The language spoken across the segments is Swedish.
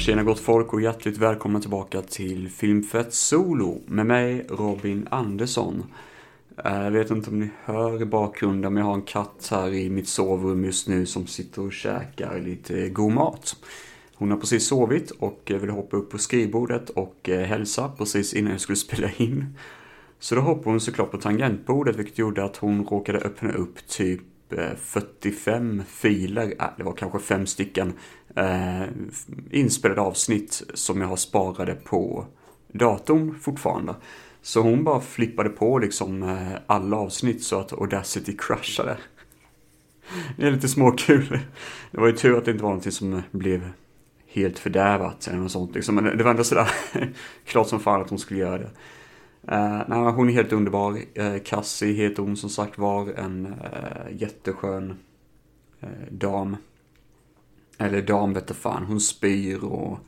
Tjena gott folk och hjärtligt välkomna tillbaka till Filmfett Solo med mig Robin Andersson. Eh, jag vet inte om ni hör i bakgrunden men jag har en katt här i mitt sovrum just nu som sitter och käkar lite god mat. Hon har precis sovit och ville hoppa upp på skrivbordet och eh, hälsa precis innan jag skulle spela in. Så då hoppade hon såklart på tangentbordet vilket gjorde att hon råkade öppna upp typ eh, 45 filer, äh, det var kanske fem stycken, eh, inspelade avsnitt som jag har sparade på datorn fortfarande. Så hon bara flippade på liksom eh, alla avsnitt så att Audacity kraschade. Det är lite småkul. Det var ju tur att det inte var någonting som blev helt fördärvat eller något sånt liksom. Men det var ändå sådär klart som fan att hon skulle göra det. Uh, nej, hon är helt underbar. Uh, Cassie heter hon som sagt var. En uh, jätteskön uh, dam. Eller dam vete fan. Hon spyr och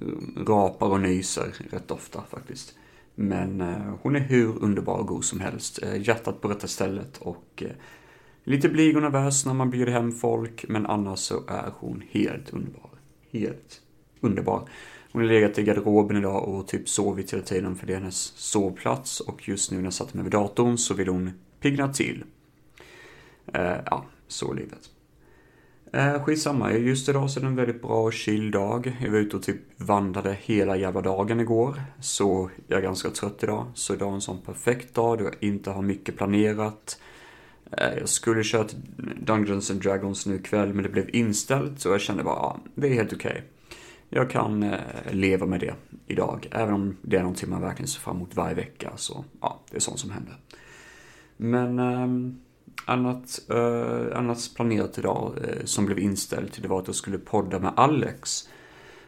eh, rapar och nyser rätt ofta faktiskt. Men eh, hon är hur underbar och god som helst. Eh, hjärtat på rätta stället och lite blyg och nervös när man bjuder hem folk. Men annars så är hon helt underbar. Helt underbar. Hon har legat i garderoben idag och typ sovit hela tiden för det är hennes sovplats och just nu när jag satte mig vid datorn så vill hon pigna till. Ja, så är livet. Eh, skitsamma, just idag så är det en väldigt bra och chill dag. Jag var ute och typ vandrade hela jävla dagen igår. Så jag är ganska trött idag. Så idag är en sån perfekt dag då jag inte har mycket planerat. Eh, jag skulle köra till Dungeons and Dragons nu ikväll men det blev inställt så jag kände bara, ja, det är helt okej. Okay jag kan eh, leva med det idag. Även om det är någonting man verkligen ser fram emot varje vecka. Så ja, det är sånt som händer. Men eh, annat, eh, annat planerat idag eh, som blev inställt, det var att jag skulle podda med Alex.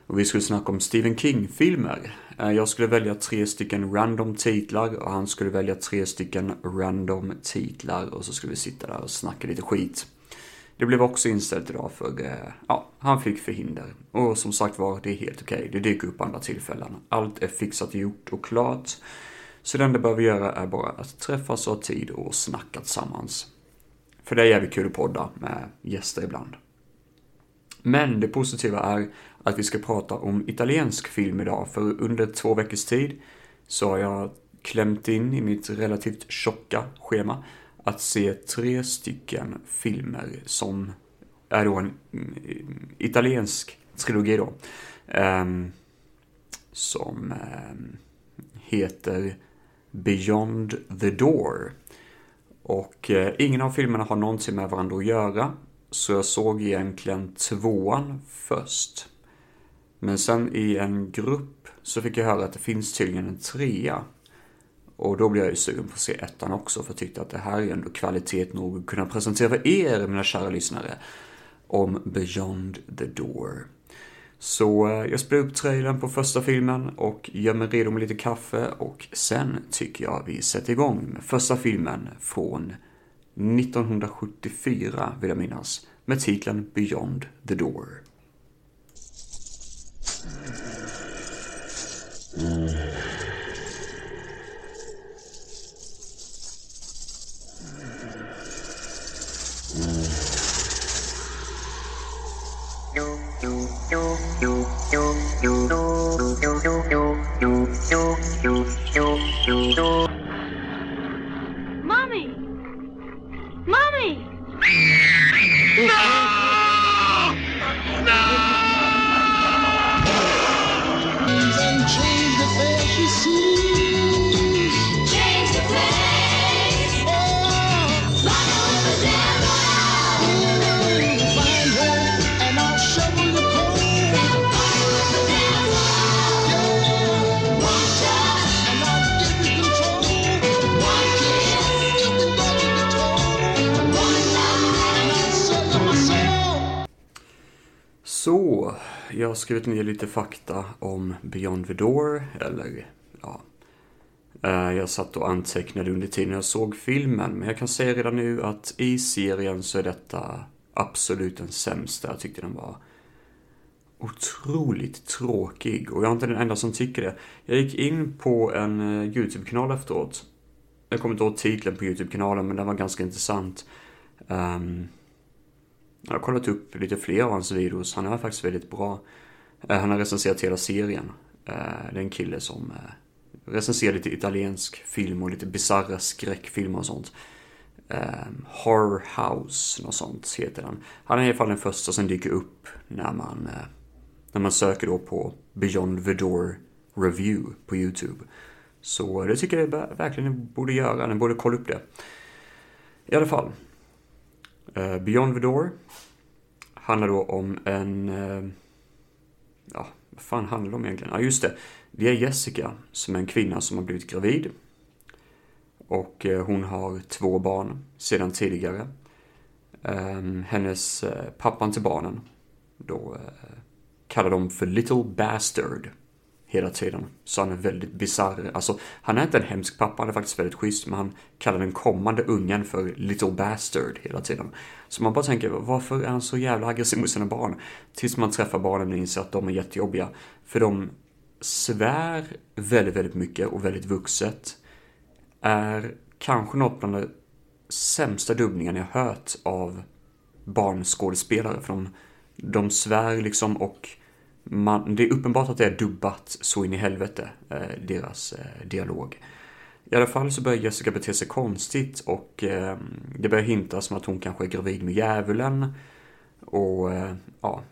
Och vi skulle snacka om Stephen King-filmer. Eh, jag skulle välja tre stycken random titlar och han skulle välja tre stycken random titlar och så skulle vi sitta där och snacka lite skit. Det blev också inställt idag för, eh, ja, han fick förhinder. Och som sagt var, det är helt okej. Okay. Det dyker upp andra tillfällen. Allt är fixat, gjort och klart. Så det enda behöver göra är bara att träffas och ha tid och snacka tillsammans. För det är jävligt kul att podda med gäster ibland. Men det positiva är att vi ska prata om italiensk film idag, för under två veckors tid så har jag klämt in i mitt relativt tjocka schema att se tre stycken filmer som är då en mm, italiensk trilogi då. Um, som um, heter Beyond the Door. Och eh, ingen av filmerna har någonting med varandra att göra. Så jag såg egentligen tvåan först. Men sen i en grupp så fick jag höra att det finns tydligen en trea. Och då blev jag ju sugen på att se ettan också, för jag tyckte att det här är ändå kvalitet nog att kunna presentera för er, mina kära lyssnare, om Beyond the Door. Så eh, jag spelar upp trailern på första filmen och gör mig redo med lite kaffe och sen tycker jag vi sätter igång med första filmen från 1974, vill jag minnas, med titeln Beyond the Door. Mm. Har skrivit ner lite fakta om Beyond the Door, eller ja. Eh, jag satt och antecknade under tiden jag såg filmen, men jag kan säga redan nu att i serien så är detta absolut den sämsta. Jag tyckte den var otroligt tråkig och jag är inte den enda som tycker det. Jag gick in på en eh, YouTube-kanal efteråt. Jag kommer inte ihåg titeln på YouTube-kanalen, men den var ganska intressant. Um, jag har kollat upp lite fler av hans videos, han är faktiskt väldigt bra. Eh, han har recenserat hela serien. Eh, det är en kille som eh, recenserar lite italiensk film och lite bisarra skräckfilmer och sånt. Ehm, Horror House, något sånt heter den. Han är i alla fall den första som dyker upp när man, när man söker då på Beyond the Door Review på YouTube. Så det tycker jag verkligen ni borde göra, ni borde kolla upp det. I alla fall. Uh, Beyond the Door handlar då om en... Uh, ja, vad fan handlar det om egentligen? Ja, just det. Det är Jessica som är en kvinna som har blivit gravid. Och eh, hon har två barn sedan tidigare. Ehm, hennes eh, pappan till barnen då eh, kallar de för Little Bastard hela tiden. Så han är väldigt bisarr. Alltså, han är inte en hemsk pappa, han är faktiskt väldigt schysst, men han kallar den kommande ungen för Little Bastard hela tiden. Så man bara tänker, varför är han så jävla aggressiv mot sina barn? Tills man träffar barnen och inser att de är jättejobbiga. För de svär väldigt, väldigt mycket och väldigt vuxet. Är kanske något bland de sämsta dubbningarna jag hört av barnskådespelare. För de, de svär liksom och man, det är uppenbart att det är dubbat så in i helvete, eh, deras eh, dialog. I alla fall så börjar Jessica bete sig konstigt och eh, det börjar hintas som att hon kanske är gravid med djävulen. Och ja,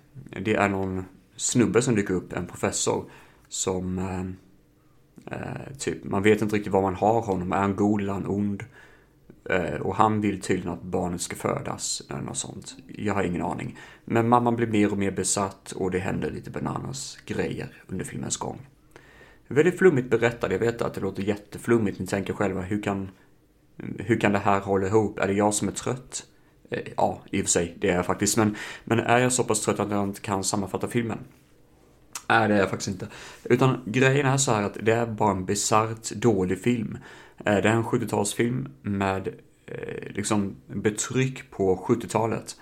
det är någon snubbe som dyker upp, en professor, som eh, typ, man vet inte riktigt var man har honom. Är han god eller är han ond? Eh, och han vill tydligen att barnet ska födas eller något sånt. Jag har ingen aning. Men mamman blir mer och mer besatt och det händer lite bananas grejer under filmens gång. Väldigt flummigt berättad, jag vet att det låter jätteflummigt. Ni tänker själva, hur kan, hur kan det här hålla ihop? Är det jag som är trött? Eh, ja, i och för sig, det är jag faktiskt. Men, men är jag så pass trött att jag inte kan sammanfatta filmen? Nej, det är jag faktiskt inte. Utan grejen är så här att det är bara en bisarrt dålig film. Eh, det är en 70-talsfilm med eh, liksom betryck på 70-talet.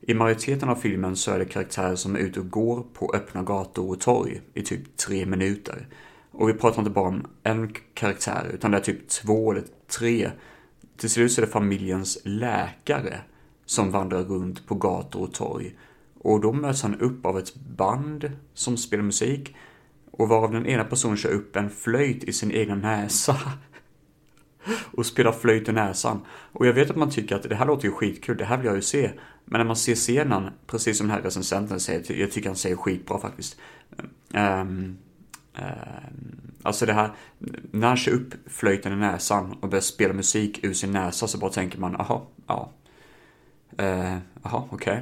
I majoriteten av filmen så är det karaktärer som är ute och går på öppna gator och torg i typ tre minuter. Och vi pratar inte bara om en karaktär, utan det är typ två eller tre. Till slut så är det familjens läkare som vandrar runt på gator och torg. Och då möts han upp av ett band som spelar musik och varav den ena personen kör upp en flöjt i sin egen näsa och spelar flöjt i näsan. Och jag vet att man tycker att det här låter ju skitkul, det här vill jag ju se. Men när man ser scenen, precis som den här recensenten säger, jag tycker han säger skitbra faktiskt. Um, um, alltså det här, när han kör upp flöjten i näsan och börjar spela musik ur sin näsa så bara tänker man, aha, ja. Uh, okej. Okay.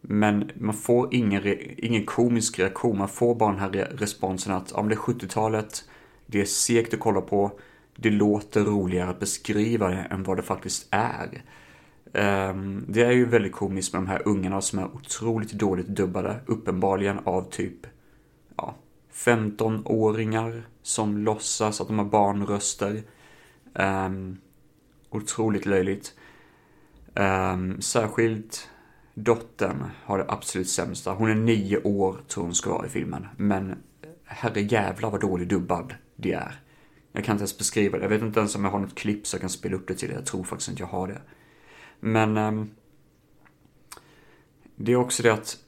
Men man får ingen, ingen komisk reaktion, man får bara den här responsen att, ja men det är 70-talet, det är segt att kolla på, det låter roligare att beskriva det än vad det faktiskt är. Um, det är ju väldigt komiskt med de här ungarna som är otroligt dåligt dubbade, uppenbarligen av typ ja, 15-åringar som låtsas att de har barnröster. Um, otroligt löjligt. Um, särskilt dottern har det absolut sämsta. Hon är nio år tror hon ska vara i filmen, men herrejävlar vad dålig dubbad det är. Jag kan inte ens beskriva det. Jag vet inte ens om jag har något klipp så jag kan spela upp det till det. Jag tror faktiskt inte jag har det. Men um, det är också det att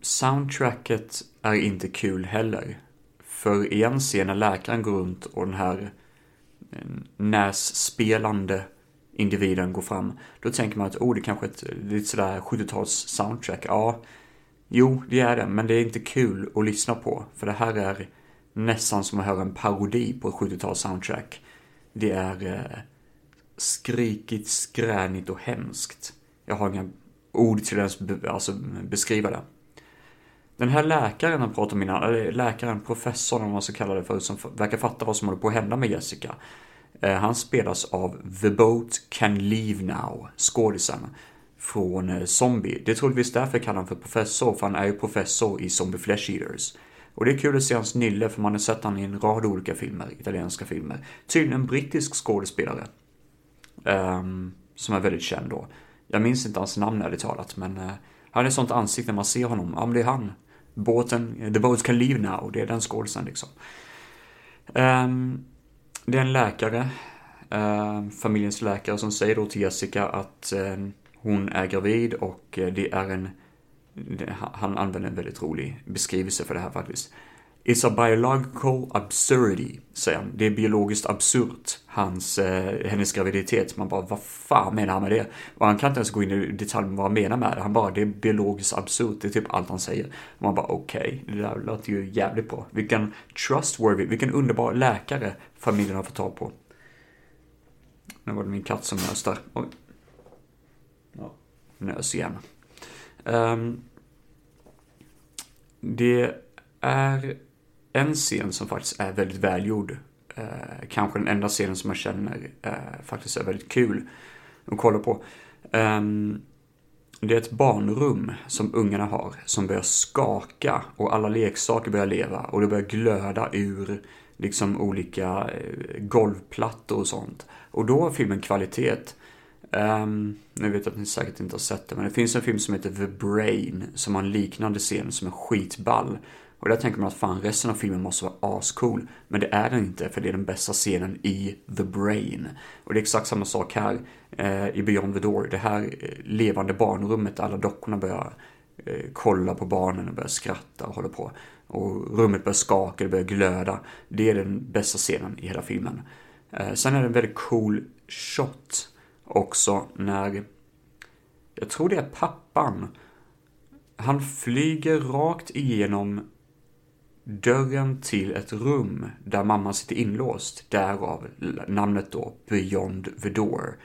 soundtracket är inte kul heller. För i en scen när läkaren går runt och den här ehm, nässpelande individen går fram, då tänker man att oh, det kanske är ett lite sådär 70-tals soundtrack. Ja, jo, det är det, men det är inte kul att lyssna på. För det här är nästan som att höra en parodi på ett 70-tals soundtrack. Det är eh, skrikigt, skränigt och hemskt. Jag har inga ord till att be, alltså, beskriva det. Den här läkaren han pratade om innan, eller läkaren, professorn om man ska kalla det för, som verkar fatta vad som håller på att hända med Jessica. Eh, han spelas av The Boat Can Leave Now, skådisen från eh, Zombie. Det är troligtvis därför jag kallar honom för professor, för han är ju professor i Zombie Flesh Eaters. Och det är kul att se hans nylle för man har sett honom i en rad olika filmer, italienska filmer. Tydligen en brittisk skådespelare. Um, som är väldigt känd då. Jag minns inte hans namn ärligt talat, men uh, han är sånt ansikte när man ser honom. Ja, men det är han. Båten, The Boat Can Leave Now, det är den skådisen liksom. Um, det är en läkare, uh, familjens läkare, som säger då till Jessica att uh, hon är gravid och eh, det är en han använder en väldigt rolig beskrivelse för det här faktiskt. It's a biological absurdity, säger han. Det är biologiskt absurt, hans, eh, hennes graviditet. Man bara, vad fan menar han med det? Och han kan inte ens gå in i detalj med vad han menar med det. Han bara, det är biologiskt absurt. Det är typ allt han säger. Och man bara, okej, okay, det där låter ju jävligt bra. Vilken trustworthy, vilken underbar läkare familjen har fått tag på. Nu var det min katt som nös där. Oj. Ja, nös igen. Um, det är en scen som faktiskt är väldigt välgjord. Uh, kanske den enda scenen som jag känner uh, faktiskt är väldigt kul att kolla på. Um, det är ett barnrum som ungarna har som börjar skaka och alla leksaker börjar leva och det börjar glöda ur liksom olika eh, golvplattor och sånt. Och då har filmen kvalitet. Um, nu vet jag att ni säkert inte har sett det, men det finns en film som heter The Brain som har en liknande scen som är skitball. Och där tänker man att fan resten av filmen måste vara ascool. Men det är den inte för det är den bästa scenen i The Brain. Och det är exakt samma sak här eh, i Beyond the Door. Det här eh, levande barnrummet där alla dockorna börjar eh, kolla på barnen och börjar skratta och hålla på. Och rummet börjar skaka, det börjar glöda. Det är den bästa scenen i hela filmen. Eh, sen är det en väldigt cool shot också när jag tror det är pappan. Han flyger rakt igenom dörren till ett rum där mamman sitter inlåst, därav namnet då Beyond the Door.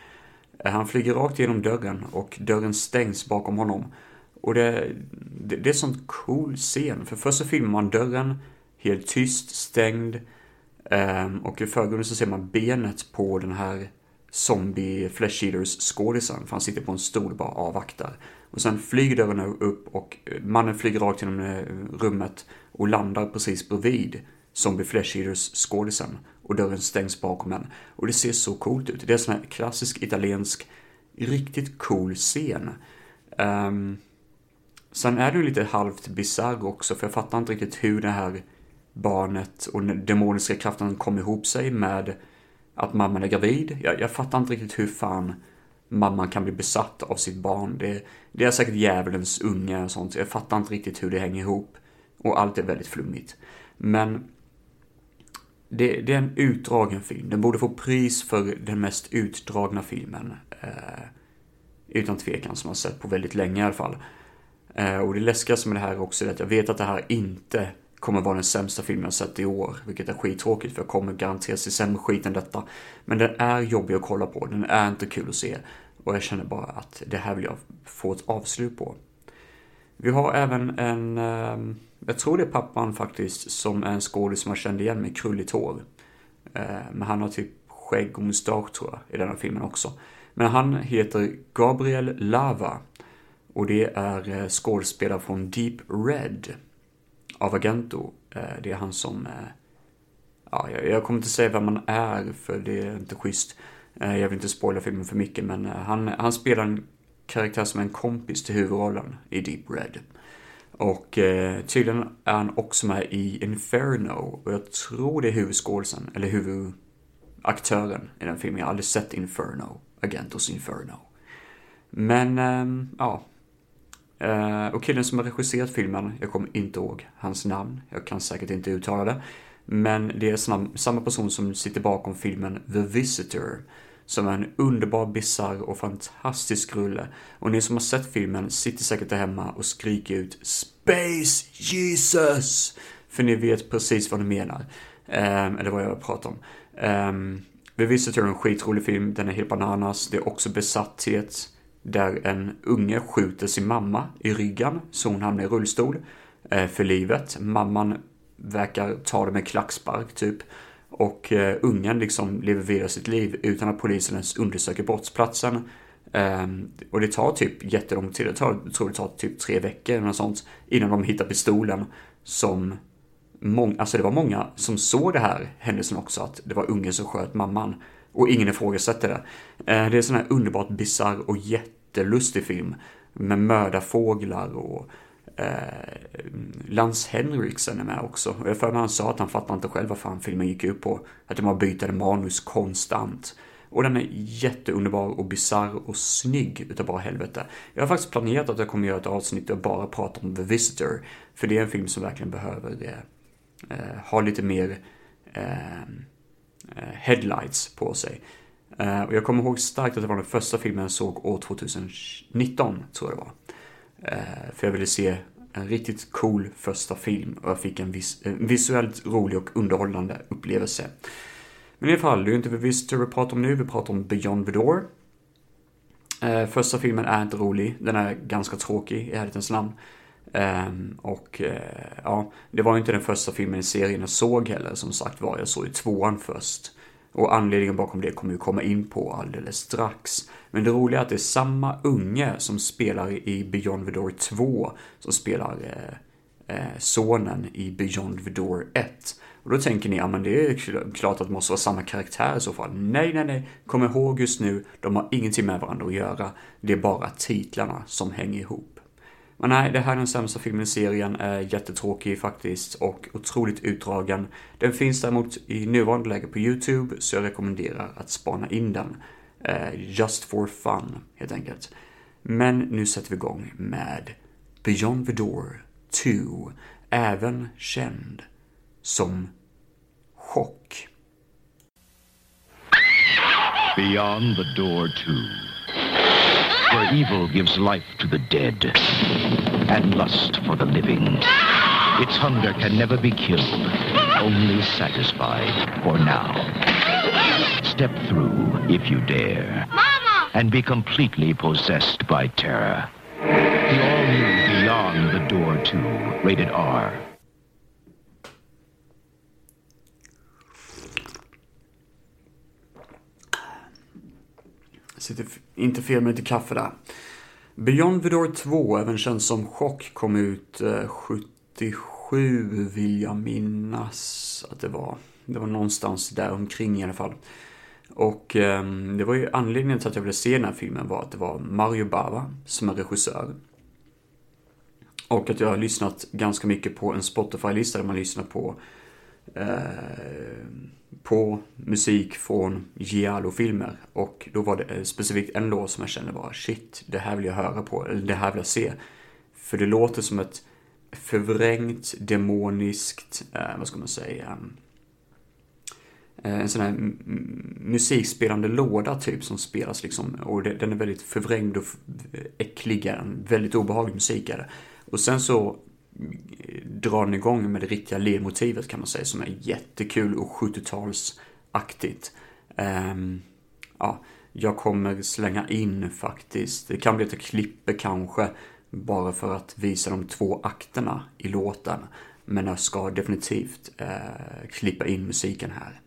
Han flyger rakt igenom dörren och dörren stängs bakom honom. Och det, det, det är en sån cool scen, för först så filmar man dörren helt tyst, stängd. Ehm, och i förgrunden så ser man benet på den här zombie flesh eaters skådisen, för han sitter på en stol och bara avvaktar. Och sen flyger dörren upp och eh, mannen flyger rakt genom eh, rummet och landar precis bredvid Zombie Flesh Eaters skådisen och dörren stängs bakom en. Och det ser så coolt ut. Det är en sån här klassisk italiensk, riktigt cool scen. Um, sen är det ju lite halvt bisarr också, för jag fattar inte riktigt hur det här barnet och den demoniska kraften kom ihop sig med att mamman är gravid. Jag, jag fattar inte riktigt hur fan mamman kan bli besatt av sitt barn. Det, det är säkert djävulens unge och sånt. Jag fattar inte riktigt hur det hänger ihop. Och allt är väldigt flummigt. Men det, det, är en utdragen film. Den borde få pris för den mest utdragna filmen. Eh, utan tvekan, som jag sett på väldigt länge i alla fall. Eh, och det läskigaste med det här också är att jag vet att det här inte kommer vara den sämsta filmen jag sett i år. Vilket är skittråkigt för jag kommer garanterat se sämre skit än detta. Men den är jobbig att kolla på, den är inte kul att se. Och jag känner bara att det här vill jag få ett avslut på. Vi har även en, ehm, jag tror det är pappan faktiskt, som är en skådis som jag kände igen med krulligt hår. Ehm, men han har typ skägg och mustasch tror jag i denna filmen också. Men han heter Gabriel Lava. Och det är eh, skådespelare från Deep Red av Agento. Eh, det är han som, eh, ja, jag kommer inte säga vem han är för det är inte schysst. Eh, jag vill inte spoila filmen för mycket men han, han spelar en karaktär som är en kompis till huvudrollen i Deep Red. Och eh, tydligen är han också med i Inferno och jag tror det är huvudskådisen, eller huvudaktören i den filmen. Jag har aldrig sett Inferno, Agentos Inferno. Men, eh, ja. Eh, och killen som har regisserat filmen, jag kommer inte ihåg hans namn, jag kan säkert inte uttala det. Men det är samma person som sitter bakom filmen The Visitor som är en underbar, bisarr och fantastisk rulle. Och ni som har sett filmen sitter säkert där hemma och skriker ut Space Jesus! För ni vet precis vad ni menar. Um, eller vad jag pratar om. Um, The Visitor är en skitrolig film, den är helt bananas. Det är också besatthet där en unge skjuter sin mamma i ryggen så hon hamnar i rullstol eh, för livet. Mamman verkar ta det med klackspark typ. Och eh, ungen liksom lever vidare sitt liv utan att polisen ens undersöker brottsplatsen. Ehm, och det tar typ jättelång tid, jag tror det tar typ tre veckor eller något sånt, innan de hittar pistolen som många, alltså det var många som såg det här händelsen också, att det var ungen som sköt mamman. Och ingen ifrågasätter det. Eh, det är sån här underbart bisarr och jättelustig film med mördarfåglar och eh, Lance Henriksen är med också. Och jag för mig han sa att han fattar inte själv vad fan filmen gick ut på. Att de har byter manus konstant. Och den är jätteunderbar och bizarr och snygg utav bara helvete. Jag har faktiskt planerat att jag kommer göra ett avsnitt och bara prata om The Visitor. För det är en film som verkligen behöver det. Eh, ha lite mer eh, eh headlights på sig. Eh, och jag kommer ihåg starkt att det var den första filmen jag såg år 2019, tror jag det var. Eh, för jag ville se en riktigt cool första film och jag fick en, vis en visuellt rolig och underhållande upplevelse. Men i alla fall, det är ju inte The Visitor vi pratar om nu, vi pratar om Beyond the Door. Första filmen är inte rolig, den är ganska tråkig i ärlighetens namn. Um, och uh, ja, det var ju inte den första filmen i serien jag såg heller, som sagt var. Jag såg ju tvåan först. Och anledningen bakom det kommer vi komma in på alldeles strax. Men det roliga är att det är samma unge som spelar i Beyond the Door 2 som spelar eh, eh, sonen i Beyond the Door 1. Och då tänker ni, ja men det är klart att det måste vara samma karaktär i så fall. Nej, nej, nej. Kom ihåg just nu, de har ingenting med varandra att göra. Det är bara titlarna som hänger ihop. Men nej, det här är den sämsta filmen i serien, är jättetråkig faktiskt och otroligt utdragen. Den finns däremot i nuvarande läge på YouTube, så jag rekommenderar att spana in den. Eh, just for fun, helt enkelt. Men nu sätter vi igång med Beyond the Door 2, även känd som Chock. Beyond the Door 2 where evil gives life to the dead and lust for the living. Its hunger can never be killed, only satisfied for now. Step through if you dare. Mama! And be completely possessed by terror. The all-new Beyond the Door 2, rated R. Sitter inte fel med lite kaffe där. Beyond the Door 2, även känd som Chock, kom ut eh, 77 vill jag minnas att det var. Det var någonstans där omkring i alla fall. Och eh, det var ju anledningen till att jag ville se den här filmen var att det var Mario Bava som är regissör. Och att jag har lyssnat ganska mycket på en Spotify-lista där man lyssnar på eh, på musik från Giallo-filmer. Och då var det eh, specifikt en låt som jag kände bara shit, det här vill jag höra på, eller det här vill jag se. För det låter som ett förvrängt, demoniskt, eh, vad ska man säga, mm, eh, en sån här musikspelande låda typ som spelas liksom. Och det, den är väldigt förvrängd och äcklig, väldigt obehaglig musik är det. Och sen så drar den igång med det riktiga ledmotivet kan man säga som är jättekul och 70-talsaktigt. Um, ehm, ja, jag kommer slänga in faktiskt, det kan bli ett klippe kanske bara för att visa de två akterna i låten. Men jag ska definitivt uh, klippa in musiken här.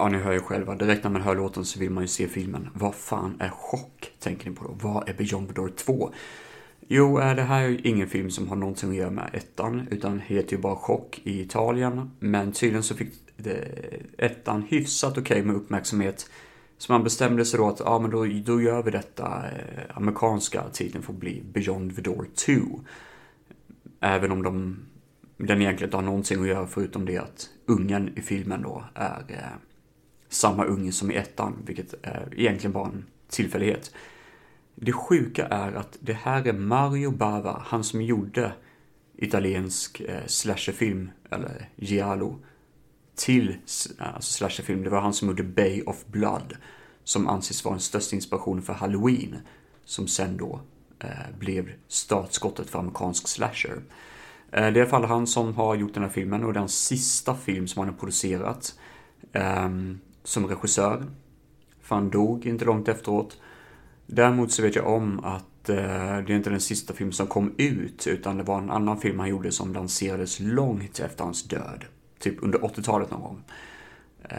Ja, ni hör ju själva. Direkt när man hör låten så vill man ju se filmen. Vad fan är chock? Tänker ni på då? Vad är Beyond the Door 2? Jo, eh, det här är ju ingen film som har någonting att göra med ettan, utan heter ju bara Chock i Italien. Men tydligen så fick ettan hyfsat okej okay med uppmärksamhet. Så man bestämde sig då att, ja men då, då gör vi detta, eh, amerikanska titeln får bli Beyond the Door 2. Även om de, den egentligen inte har någonting att göra förutom det att ungen i filmen då är eh, samma unge som i ettan, vilket är egentligen bara en tillfällighet. Det sjuka är att det här är Mario Bava, han som gjorde italiensk eh, slasherfilm, eller giallo, till alltså slasherfilm. Det var han som gjorde Bay of Blood, som anses vara den största inspirationen för Halloween, som sen då eh, blev startskottet för amerikansk slasher. Eh, det är i alla fall han som har gjort den här filmen och den sista film som han har producerat um, som regissör. För han dog inte långt efteråt. Däremot så vet jag om att eh, det är inte den sista film som kom ut, utan det var en annan film han gjorde som lanserades långt efter hans död. Typ under 80-talet någon gång. Eh,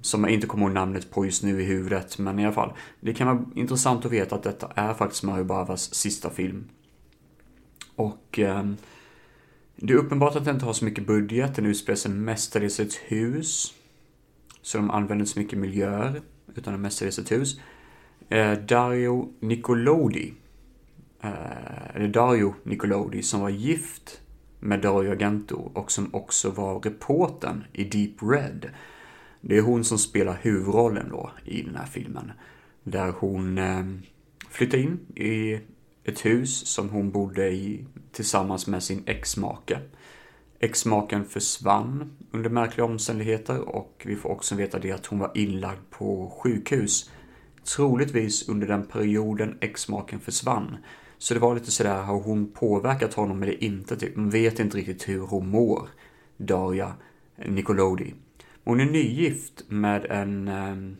som jag inte kommer ihåg namnet på just nu i huvudet, men i alla fall. Det kan vara intressant att veta att detta är faktiskt Mario Bavas sista film. Och eh, det är uppenbart att den inte har så mycket budget, den utspelar sig mestadels i ett hus. Så de använder inte så mycket miljöer, utan det är mestadels ett hus. Eh, Dario Nicolodi, eh, eller Dario Nicolodi, som var gift med Dario Argento och som också var reporten i Deep Red. Det är hon som spelar huvudrollen då i den här filmen. Där hon eh, flyttar in i ett hus som hon bodde i tillsammans med sin exmake. Exmaken försvann under märkliga omständigheter och vi får också veta det att hon var inlagd på sjukhus. Troligtvis under den perioden exmaken försvann. Så det var lite sådär, har hon påverkat honom eller inte? Typ. Man vet inte riktigt hur hon mår, Daria Nicolodi. Hon är nygift med en ehm,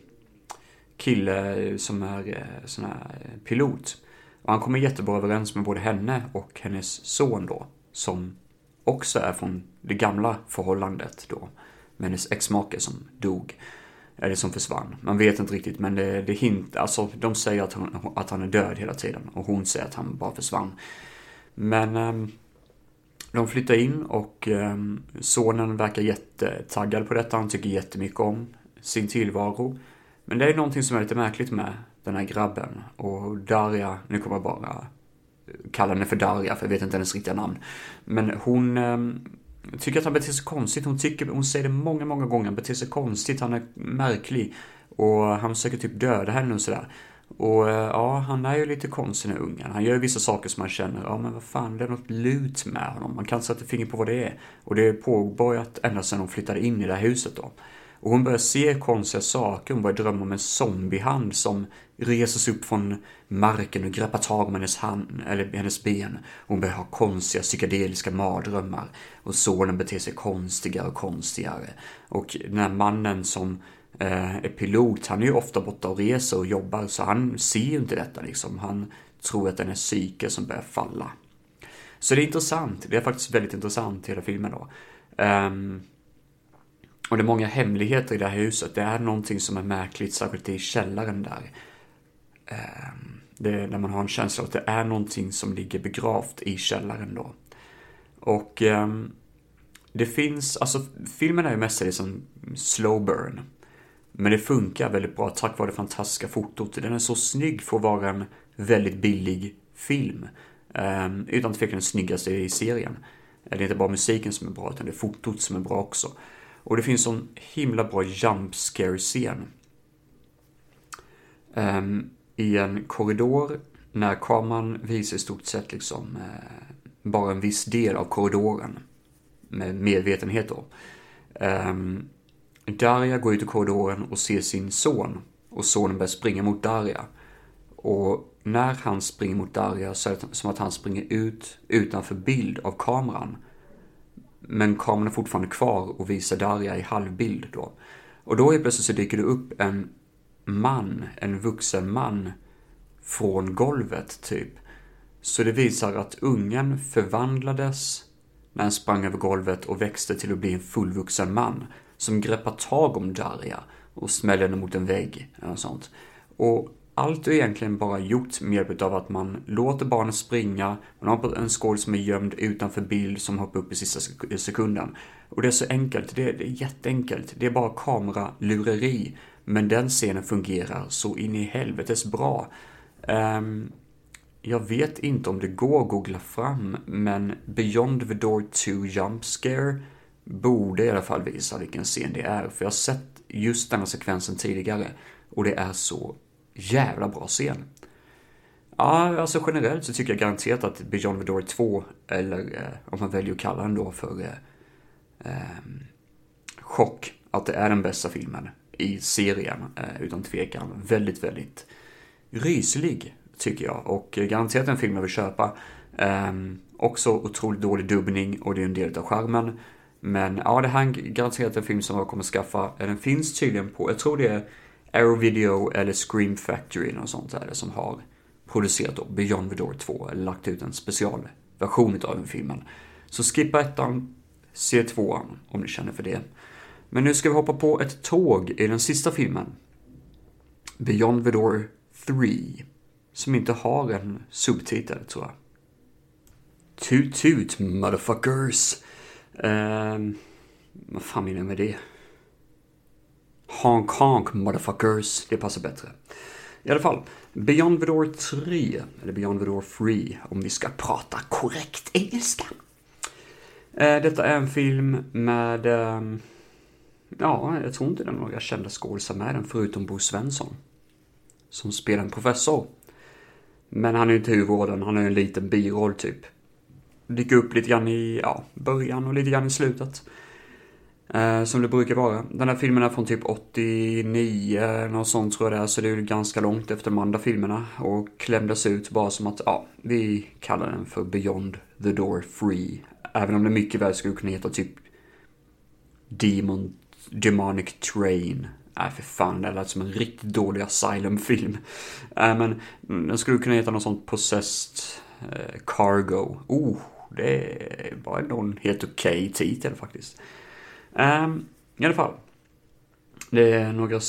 kille som är eh, sån här eh, pilot. Och han kommer jättebra överens med både henne och hennes son då, som också är från det gamla förhållandet då, med hennes exmake som dog. Eller som försvann. Man vet inte riktigt, men det, det hint, alltså de säger att, hon, att han är död hela tiden och hon säger att han bara försvann. Men eh, de flyttar in och eh, sonen verkar jättetaggad på detta. Han tycker jättemycket om sin tillvaro. Men det är någonting som är lite märkligt med den här grabben. Och Daria, nu kommer jag bara kalla henne för Darja, för jag vet inte hennes riktiga namn. Men hon eh, tycker att han beter sig konstigt. Hon, tycker, hon säger det många, många gånger. Han beter sig konstigt, han är märklig. Och han försöker typ döda henne och sådär. Och eh, ja, han är ju lite konstig den här ungen. Han gör ju vissa saker som man känner, ja men vad fan, det är något lut med honom. Man kan sätta fingret på vad det är. Och det är påbörjat ända sedan de flyttade in i det här huset då. Och hon börjar se konstiga saker, hon börjar drömma om en zombiehand som reser sig upp från marken och greppar tag om hennes, hand, eller hennes ben. Hon börjar ha konstiga psykedeliska mardrömmar. Och sonen beter sig konstigare och konstigare. Och den här mannen som eh, är pilot, han är ju ofta borta och reser och jobbar, så han ser ju inte detta liksom. Han tror att den är psyke som börjar falla. Så det är intressant, det är faktiskt väldigt intressant hela filmen då. Um, och det är många hemligheter i det här huset. Det är någonting som är märkligt, särskilt i källaren där. Ehm, det är när man har en känsla av att det är någonting som ligger begravt i källaren då. Och ehm, det finns, alltså filmen är ju mestadels en slow burn. Men det funkar väldigt bra tack vare det fantastiska fotot. Den är så snygg för att vara en väldigt billig film. Um, utan tvekan den snyggaste i serien. Det är inte bara musiken som är bra, utan det är fotot som är bra också. Och det finns sån himla bra jump scare-scen. Um, i en korridor, när kameran visar i stort sett liksom eh, bara en viss del av korridoren. Med medvetenhet då. Eh, Darja går ut i korridoren och ser sin son och sonen börjar springa mot Darja. Och när han springer mot Darja så är det som att han springer ut utanför bild av kameran. Men kameran är fortfarande kvar och visar Darja i halvbild då. Och då helt plötsligt så dyker det upp en man, en vuxen man från golvet typ. Så det visar att ungen förvandlades när han sprang över golvet och växte till att bli en fullvuxen man som greppar tag om Daria och smäller henne mot en vägg eller sånt. Och allt är egentligen bara gjort med hjälp av att man låter barnet springa, man har en skål som är gömd utanför bild som hoppar upp i sista sekunden. Och det är så enkelt, det är, det är jätteenkelt, det är bara kameralureri. Men den scenen fungerar så in i helvetes bra. Um, jag vet inte om det går att googla fram, men Beyond the Door 2 Jump Scare borde i alla fall visa vilken scen det är, för jag har sett just denna sekvensen tidigare och det är så jävla bra scen. Ja, alltså generellt så tycker jag garanterat att Beyond the Door 2, eller eh, om man väljer att kalla den då för eh, eh, Chock, att det är den bästa filmen i serien, eh, utan tvekan. Väldigt, väldigt ryslig, tycker jag. Och eh, garanterat en film jag vill köpa. Um, Också otroligt dålig dubbning och det är en del av skärmen. Men ja, det här är garanterat en film som jag kommer skaffa. Eh, den finns tydligen på, jag tror det är Arrow Video eller Scream Factory eller något sånt där som har producerat då Beyond the Door 2 eller lagt ut en specialversion av den filmen. Så skippa ettan, se tvåan om ni känner för det. Men nu ska vi hoppa på ett tåg i den sista filmen. Beyond the Door 3. Som inte har en subtitel tror jag. Toot toot motherfuckers. Um, vad fan menar jag med det? Honk honk motherfuckers. Det passar bättre. I alla fall, Beyond the Door 3, eller Beyond the Door 3, om vi ska prata korrekt engelska. Uh, detta är en film med, um, ja, jag tror inte det är några kända skådisar med den, förutom Bo Svensson. Som spelar en professor. Men han är ju inte huvudrollen, han är en liten biroll typ. Dyker upp lite grann i, ja, början och lite grann i slutet. Eh, som det brukar vara. Den här filmen är från typ 89, något sånt tror jag det är, så det är ju ganska långt efter de andra filmerna. Och klämdes ut bara som att, ja, vi kallar den för Beyond the Door Free. Även om det mycket väl skulle kunna heta typ Demon, Demonic Train. Nej, för fan, det lät som en riktigt dålig Asylum-film. Äh, men den skulle kunna heta något sånt Possessed eh, Cargo. Oh, det var ändå en helt okej okay titel faktiskt. Um, I alla fall. Det är några,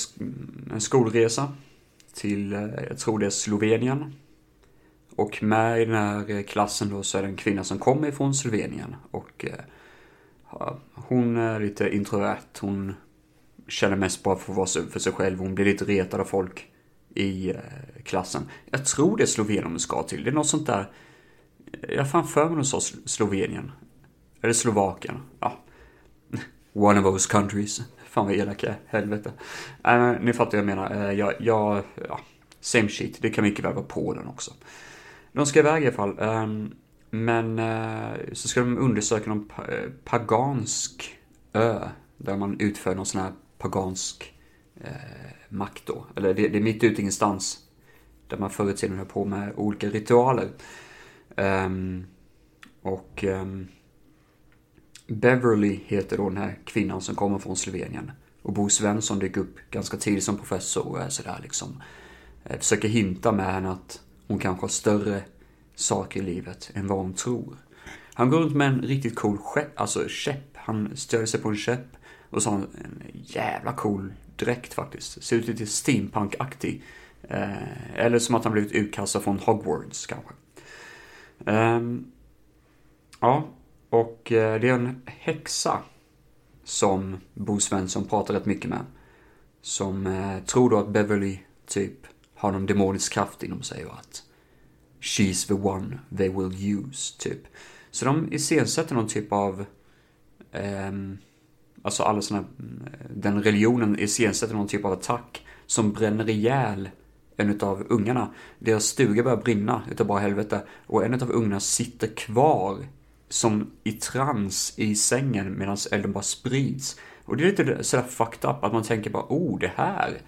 en skolresa till, eh, jag tror det är Slovenien. Och med i den här eh, klassen då så är det en kvinna som kommer ifrån Slovenien. Och eh, hon är lite introvert. Hon känner mest bara för att vara för sig själv. Hon blir lite retad av folk i eh, klassen. Jag tror det är Slovenien hon ska till. Det är något sånt där. Jag har fan för mig hon sa Slovenien. Eller Slovakien. Ja, One of those countries. Fan vad elak jag är, helvete. Äh, ni fattar vad jag menar. Äh, jag, jag, ja, same shit. Det kan mycket väl vara Polen också. De ska iväg i alla fall. Ähm, men eh, så ska de undersöka någon pa eh, pagansk ö. Där man utför någon sån här pagansk eh, makt då. Eller det, det är mitt ute i ingenstans. Där man förr i tiden höll på med olika ritualer. Um, och um, Beverly heter då den här kvinnan som kommer från Slovenien. Och Bo Svensson dyker upp ganska tidigt som professor och är sådär liksom. Eh, försöker hinta med henne att hon kanske har större saker i livet än vad hon tror. Han går runt med en riktigt cool skepp, alltså käpp. Han stöder sig på en käpp och så har han en jävla cool dräkt faktiskt. Ser ut lite steampunk-aktig. Eh, eller som att han blivit utkastad från Hogwarts kanske. Eh, ja, och eh, det är en häxa som Bo Svensson pratar rätt mycket med. Som eh, tror då att Beverly typ har någon demonisk kraft inom sig och att She's the one they will use, typ. Så de iscensätter någon typ av eh, Alltså alla såna, mm, den religionen iscensätter någon typ av attack som bränner ihjäl en utav ungarna. Deras stuga börjar brinna utav bara helvete och en utav ungarna sitter kvar som i trans i sängen medan elden bara sprids. Och det är lite sådär fucked up att man tänker bara, oh det här,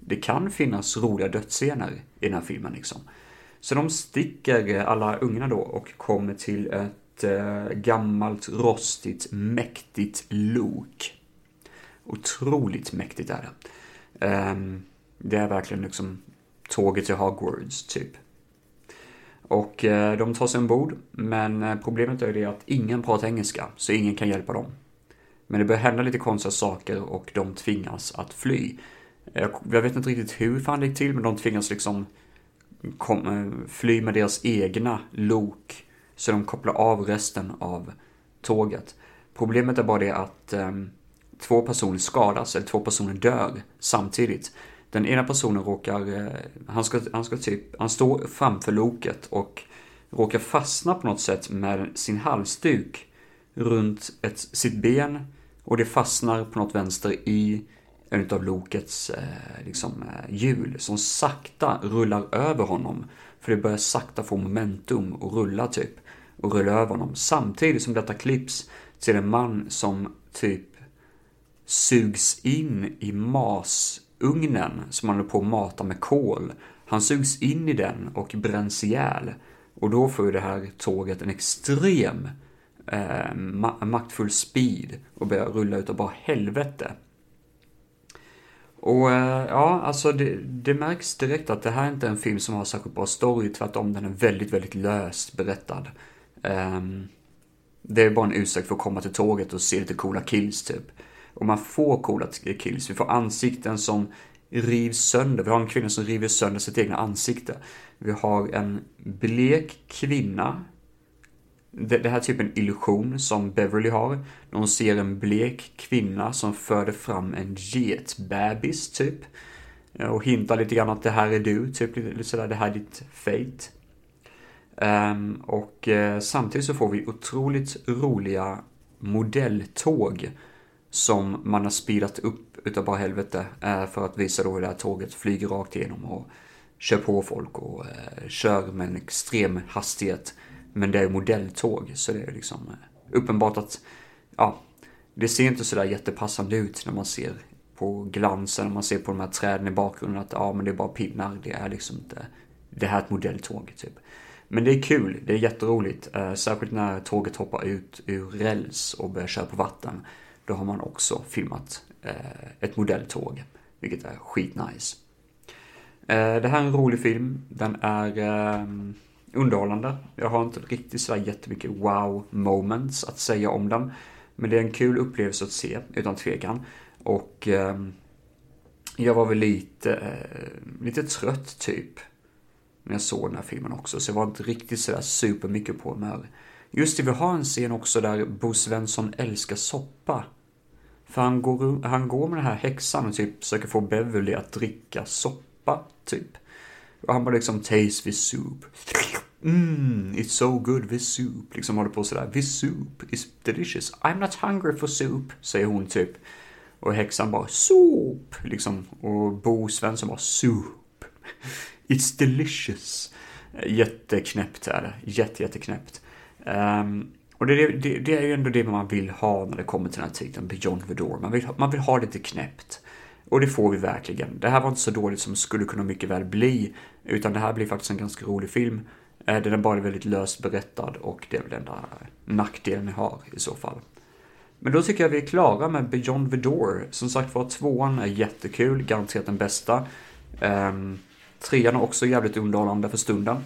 det kan finnas roliga dödsscener i den här filmen liksom. Så de sticker eh, alla ungarna då och kommer till ett eh, gammalt, rostigt, mäktigt lok. Otroligt mäktigt är det. Ehm, det är verkligen liksom tåget till Hogwarts, typ. Och eh, de tar sig ombord, men eh, problemet är det att ingen pratar engelska, så ingen kan hjälpa dem. Men det börjar hända lite konstiga saker och de tvingas att fly. Jag vet inte riktigt hur fan det gick till, men de tvingas liksom kom, eh, fly med deras egna lok. Så de kopplar av resten av tåget. Problemet är bara det att eh, två personer skadas, eller två personer dör samtidigt. Den ena personen råkar, eh, han ska, han ska typ, han står framför loket och råkar fastna på något sätt med sin halsduk runt ett, sitt ben och det fastnar på något vänster i en av lokets eh, liksom, eh, hjul som sakta rullar över honom. För det börjar sakta få momentum och rulla typ. Och rulla över honom. Samtidigt som detta klipps till en man som typ sugs in i masugnen som han håller på att mata med kol. Han sugs in i den och bränns ihjäl. Och då får ju det här tåget en extrem eh, ma maktfull speed och börjar rulla utav bara helvete. Och eh, ja, alltså det, det, märks direkt att det här är inte en film som har särskilt bra story, tvärtom den är väldigt, väldigt löst berättad. Um, det är bara en ursäkt för att komma till tåget och se lite coola kills typ. Och man får coola kills, vi får ansikten som rivs sönder. Vi har en kvinna som river sönder sitt egna ansikte. Vi har en blek kvinna. Det, det här är typ en illusion som Beverly har. När hon ser en blek kvinna som föder fram en getbebis typ. Och hintar lite grann att det här är du, typ lite sådär, det här är ditt fate. Um, och uh, samtidigt så får vi otroligt roliga modelltåg som man har speedat upp utav bara helvete uh, för att visa då hur det här tåget flyger rakt igenom och kör på folk och uh, kör med en extrem hastighet. Men det är modelltåg så det är liksom eh, uppenbart att ja, det ser inte sådär jättepassande ut när man ser på glansen, när man ser på de här träden i bakgrunden att ja men det är bara pinnar, det är liksom inte, det här är ett modelltåg typ. Men det är kul, det är jätteroligt. Eh, särskilt när tåget hoppar ut ur räls och börjar köra på vatten. Då har man också filmat eh, ett modelltåg, vilket är skitnice. Det här är en rolig film. Den är ehm, underhållande. Jag har inte riktigt så jättemycket wow moments att säga om den. Men det är en kul upplevelse att se, utan tvekan. Och ehm, jag var väl lite, eh, lite trött typ när jag såg den här filmen också, så jag var inte riktigt sådär supermycket på humör. Just det, vi har en scen också där Bo Svensson älskar soppa. För han går, han går med den här häxan och typ försöker få Beverly att dricka soppa, typ. Och han bara liksom, taste this soup. Mm, it's so good with soup. Liksom håller på sådär, this soup is delicious. I'm not hungry for soup, säger hon typ. Och häxan bara, soup, liksom. Och Bo Svensson bara, soup. It's delicious. Jätteknäppt är det. Jätte, jätteknäppt. Um, och det, det, det, är ju ändå det man vill ha när det kommer till den här titeln, Beyond the Door. Man vill, man vill ha lite knäppt. Och det får vi verkligen. Det här var inte så dåligt som skulle kunna mycket väl bli. Utan det här blir faktiskt en ganska rolig film. Eh, den är bara väldigt löst berättad och det är väl den enda nackdelen jag har i så fall. Men då tycker jag vi är klara med Beyond the Door. Som sagt var, tvåan är jättekul, garanterat den bästa. Ehm, Trean är också jävligt underhållande för stunden.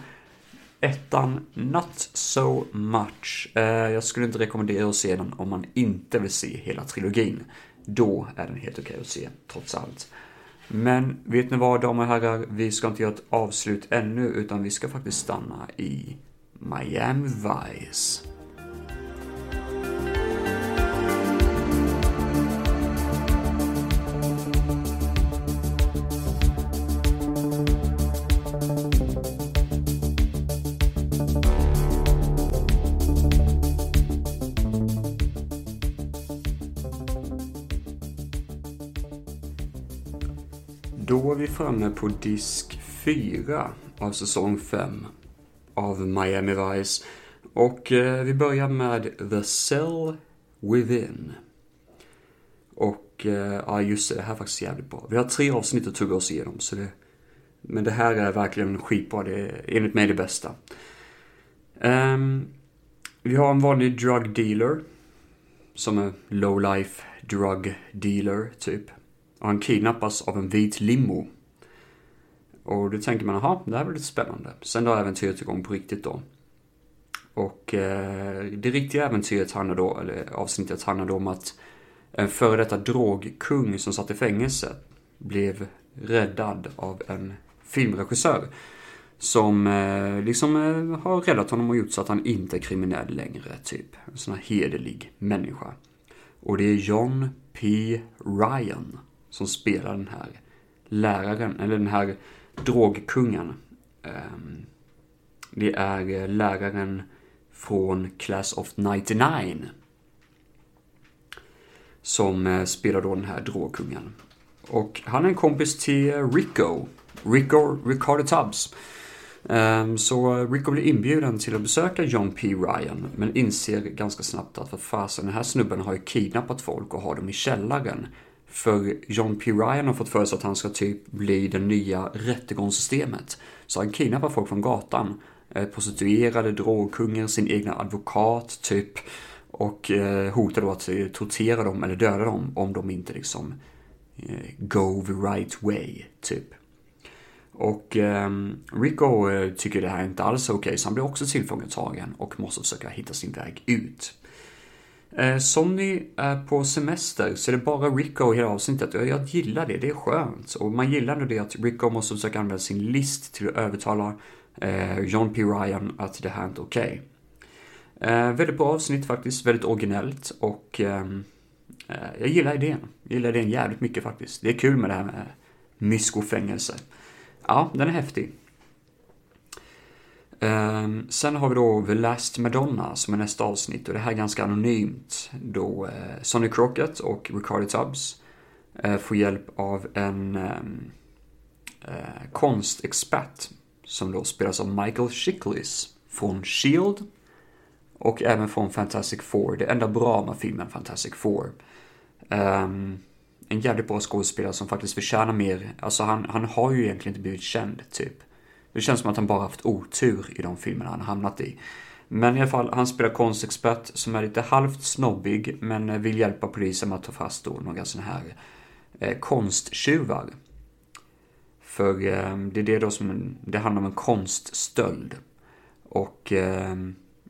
Ettan, not so much. Ehm, jag skulle inte rekommendera att se den om man inte vill se hela trilogin. Då är den helt okej okay att se, trots allt. Men vet ni vad, damer och herrar? Vi ska inte göra ett avslut ännu, utan vi ska faktiskt stanna i Miami Vice. Då är vi framme på disk 4 av säsong 5 av Miami Vice. Och eh, vi börjar med The Cell Within. Och eh, ja, just det, det här är faktiskt jävligt bra. Vi har tre avsnitt att tugga oss igenom, så det... Men det här är verkligen skitbra, det är enligt mig det bästa. Um, vi har en vanlig drug dealer. Som är low life drug dealer, typ. Och han kidnappas av en vit limo. Och då tänker man, jaha, det här var lite spännande. Sen drar äventyret igång på riktigt då. Och eh, det riktiga äventyret handlar då, eller avsnittet handlar då om att en före detta drogkung som satt i fängelse blev räddad av en filmregissör. Som eh, liksom eh, har räddat honom och gjort så att han inte är kriminell längre, typ. En sån här hederlig människa. Och det är John P. Ryan som spelar den här läraren, eller den här drogkungen. Ehm, det är eh, läraren från Class of 99. Som eh, spelar då den här drogkungen. Och han är en kompis till Rico. Rico Ricardo Tubbs. Ehm, så Rico blir inbjuden till att besöka John P. Ryan, men inser ganska snabbt att för fasen, den här snubben har ju kidnappat folk och har dem i källaren. För John P. Ryan har fått för sig att han ska typ bli det nya rättegångssystemet. Så han kidnappar folk från gatan, eh, prostituerade, drogkungen, sin egna advokat typ. Och eh, hotar då att eh, tortera dem eller döda dem om de inte liksom go the right way typ. Och ehm, eh, Rico tycker det här inte alls är okej okay, så han blir också tillfångatagen och måste försöka hitta sin väg ut. Eh, Sonny är på semester, så det är bara Rico i hela avsnittet. Och jag gillar det, det är skönt. Och man gillar ändå det att Rico måste försöka använda sin list till att övertala eh, John P. Ryan att det här är inte okej. Okay. Eh, väldigt bra avsnitt faktiskt, väldigt originellt och ehm, eh, jag gillar idén. Jag gillar idén jävligt mycket faktiskt. Det är kul med det här med mysko-fängelse. Ja, den är häftig. Um, sen har vi då The Last Madonna som är nästa avsnitt och det här är ganska anonymt då uh, Sonny Crockett och Ricardo Tubbs uh, får hjälp av en um, uh, konstexpert som då spelas av Michael Chiklis från Shield och även från Fantastic Four, det enda bra med filmen Fantastic Four. Um, en jävligt bra skådespelare som faktiskt förtjänar mer, alltså han, han har ju egentligen inte blivit känd typ. Det känns som att han bara haft otur i de filmerna han hamnat i. Men i alla fall, han spelar konstexpert som är lite halvt snobbig men vill hjälpa polisen med att ta fast då några sådana här eh, konsttjuvar. För eh, det är det då som, det handlar om en konststöld. Och eh,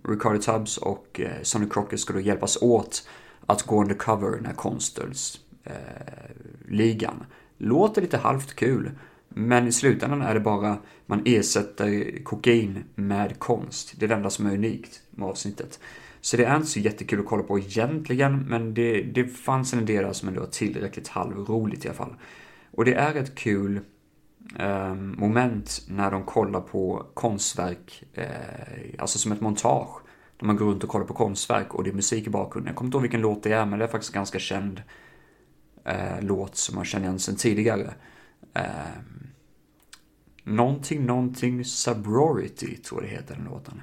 Ricardo Tubbs och eh, Sonny Crocker ska då hjälpas åt att gå undercover när konststöldsligan. Eh, Låter lite halvt kul. Men i slutändan är det bara, man ersätter kokain med konst. Det är det enda som är unikt med avsnittet. Så det är inte så jättekul att kolla på egentligen, men det, det fanns en del som ändå var tillräckligt halvroligt i alla fall. Och det är ett kul eh, moment när de kollar på konstverk, eh, alltså som ett montage. När man går runt och kollar på konstverk och det är musik i bakgrunden. Jag kommer inte ihåg vilken låt det är, men det är faktiskt en ganska känd eh, låt som man känner igen sedan tidigare. Ehm, Någonting, någonting Subrority, tror jag det heter den låten.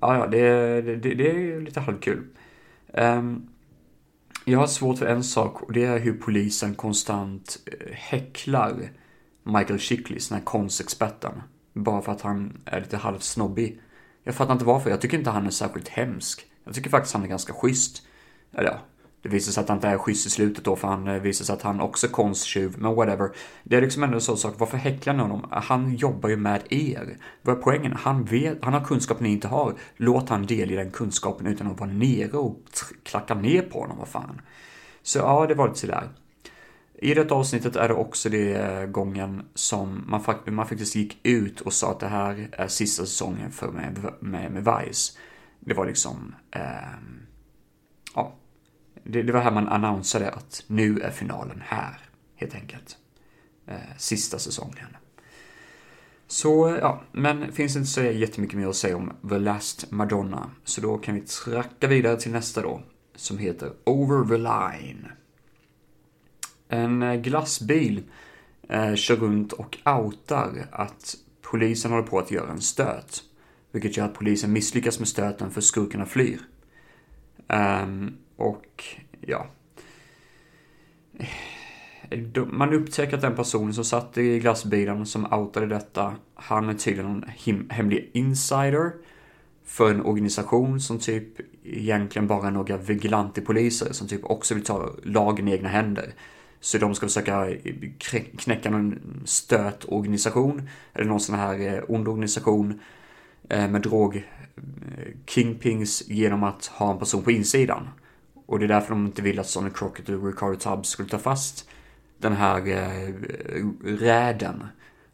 Ja, ja, det, det, det är lite halvkul. Um, jag har svårt för en sak och det är hur polisen konstant eh, häcklar Michael Chiklis, den här konstexperten. Bara för att han är lite halvsnobbig. Jag fattar inte varför, jag tycker inte han är särskilt hemsk. Jag tycker faktiskt han är ganska schysst. Eller ja, det visar sig att han inte är schysst i slutet då, för han eh, visar sig att han också är konsttjuv, men whatever. Det är liksom ändå en sån sak, varför häcklar ni honom? Han jobbar ju med er. Vad är poängen? Han vet, han har kunskap ni inte har. Låt han delge den kunskapen utan att vara nere och klacka ner på honom, vad fan. Så ja, det var lite sådär. I detta avsnittet är det också det eh, gången som man, man faktiskt gick ut och sa att det här är sista säsongen för med, med, med Vice. Det var liksom, eh, ja, det, det var här man annonserade att nu är finalen här, helt enkelt. Eh, sista säsongen. Så ja, men finns inte så jättemycket mer att säga om The Last Madonna. Så då kan vi tracka vidare till nästa då, som heter Over the Line. En eh, glassbil eh, kör runt och outar att polisen håller på att göra en stöt. Vilket gör att polisen misslyckas med stöten för skurkarna flyr. Um, och ja. Man upptäcker att den personen som satt i glassbilen som outade detta, han är tydligen en hemlig insider för en organisation som typ egentligen bara är några vigilantepoliser som typ också vill ta lagen i egna händer. Så de ska försöka eh, knäcka någon stötorganisation, eller någon sån här eh, ond organisation eh, med drog-kingpings genom att ha en person på insidan. Och det är därför de inte vill att Sonny Crockett och Ricardo Tubbs skulle ta fast den här eh, räden.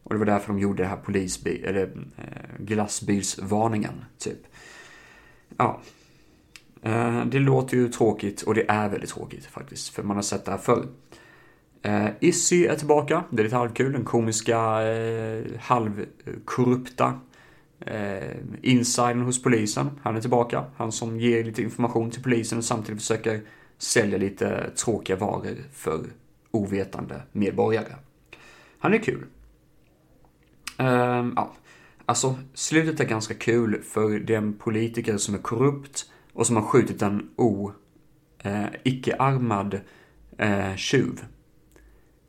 Och det var därför de gjorde det här polisbil, eller eh, glassbilsvarningen, typ. Ja. Eh, det låter ju tråkigt och det är väldigt tråkigt faktiskt, för man har sett det här förr. Eh, Issy är tillbaka, det är lite halvkul, den komiska, eh, halvkorrupta eh, insidern hos polisen. Han är tillbaka. Han som ger lite information till polisen och samtidigt försöker sälja lite tråkiga varor för ovetande medborgare. Han är kul. Eh, ja. Alltså, slutet är ganska kul för det är en politiker som är korrupt och som har skjutit en o, eh, icke-armad eh, tjuv.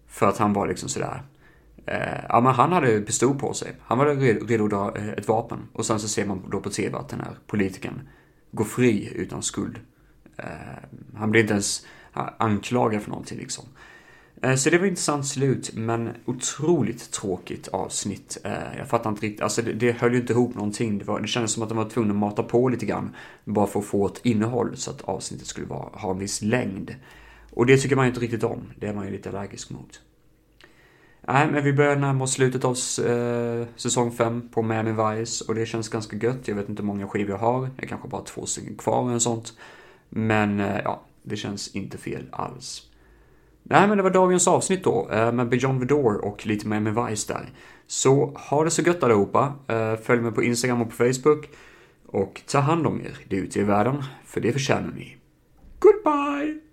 För att han var liksom sådär Eh, ja, men han hade pistol på sig. Han var redo, att dra eh, ett vapen. Och sen så ser man då på tv att den här politikern går fri utan skuld. Eh, han blir inte ens anklagad för någonting liksom. Så det var intressant slut, men otroligt tråkigt avsnitt. Jag fattar inte riktigt, alltså det, det höll ju inte ihop någonting. Det, var, det kändes som att de var tvungna att mata på lite grann, bara för att få ett innehåll så att avsnittet skulle vara, ha en viss längd. Och det tycker man ju inte riktigt om, det är man ju lite allergisk mot. Nej, men vi börjar närma oss slutet av eh, säsong 5 på Miami Vice och det känns ganska gött. Jag vet inte hur många skivor jag har, jag kanske bara har två stycken kvar eller sånt. Men eh, ja, det känns inte fel alls. Nej, men det var dagens avsnitt då eh, med Beyond the Door och lite Miami Vice där. Så ha det så gött allihopa. Eh, följ mig på Instagram och på Facebook. Och ta hand om er, det ute i världen, för det förtjänar ni. Goodbye!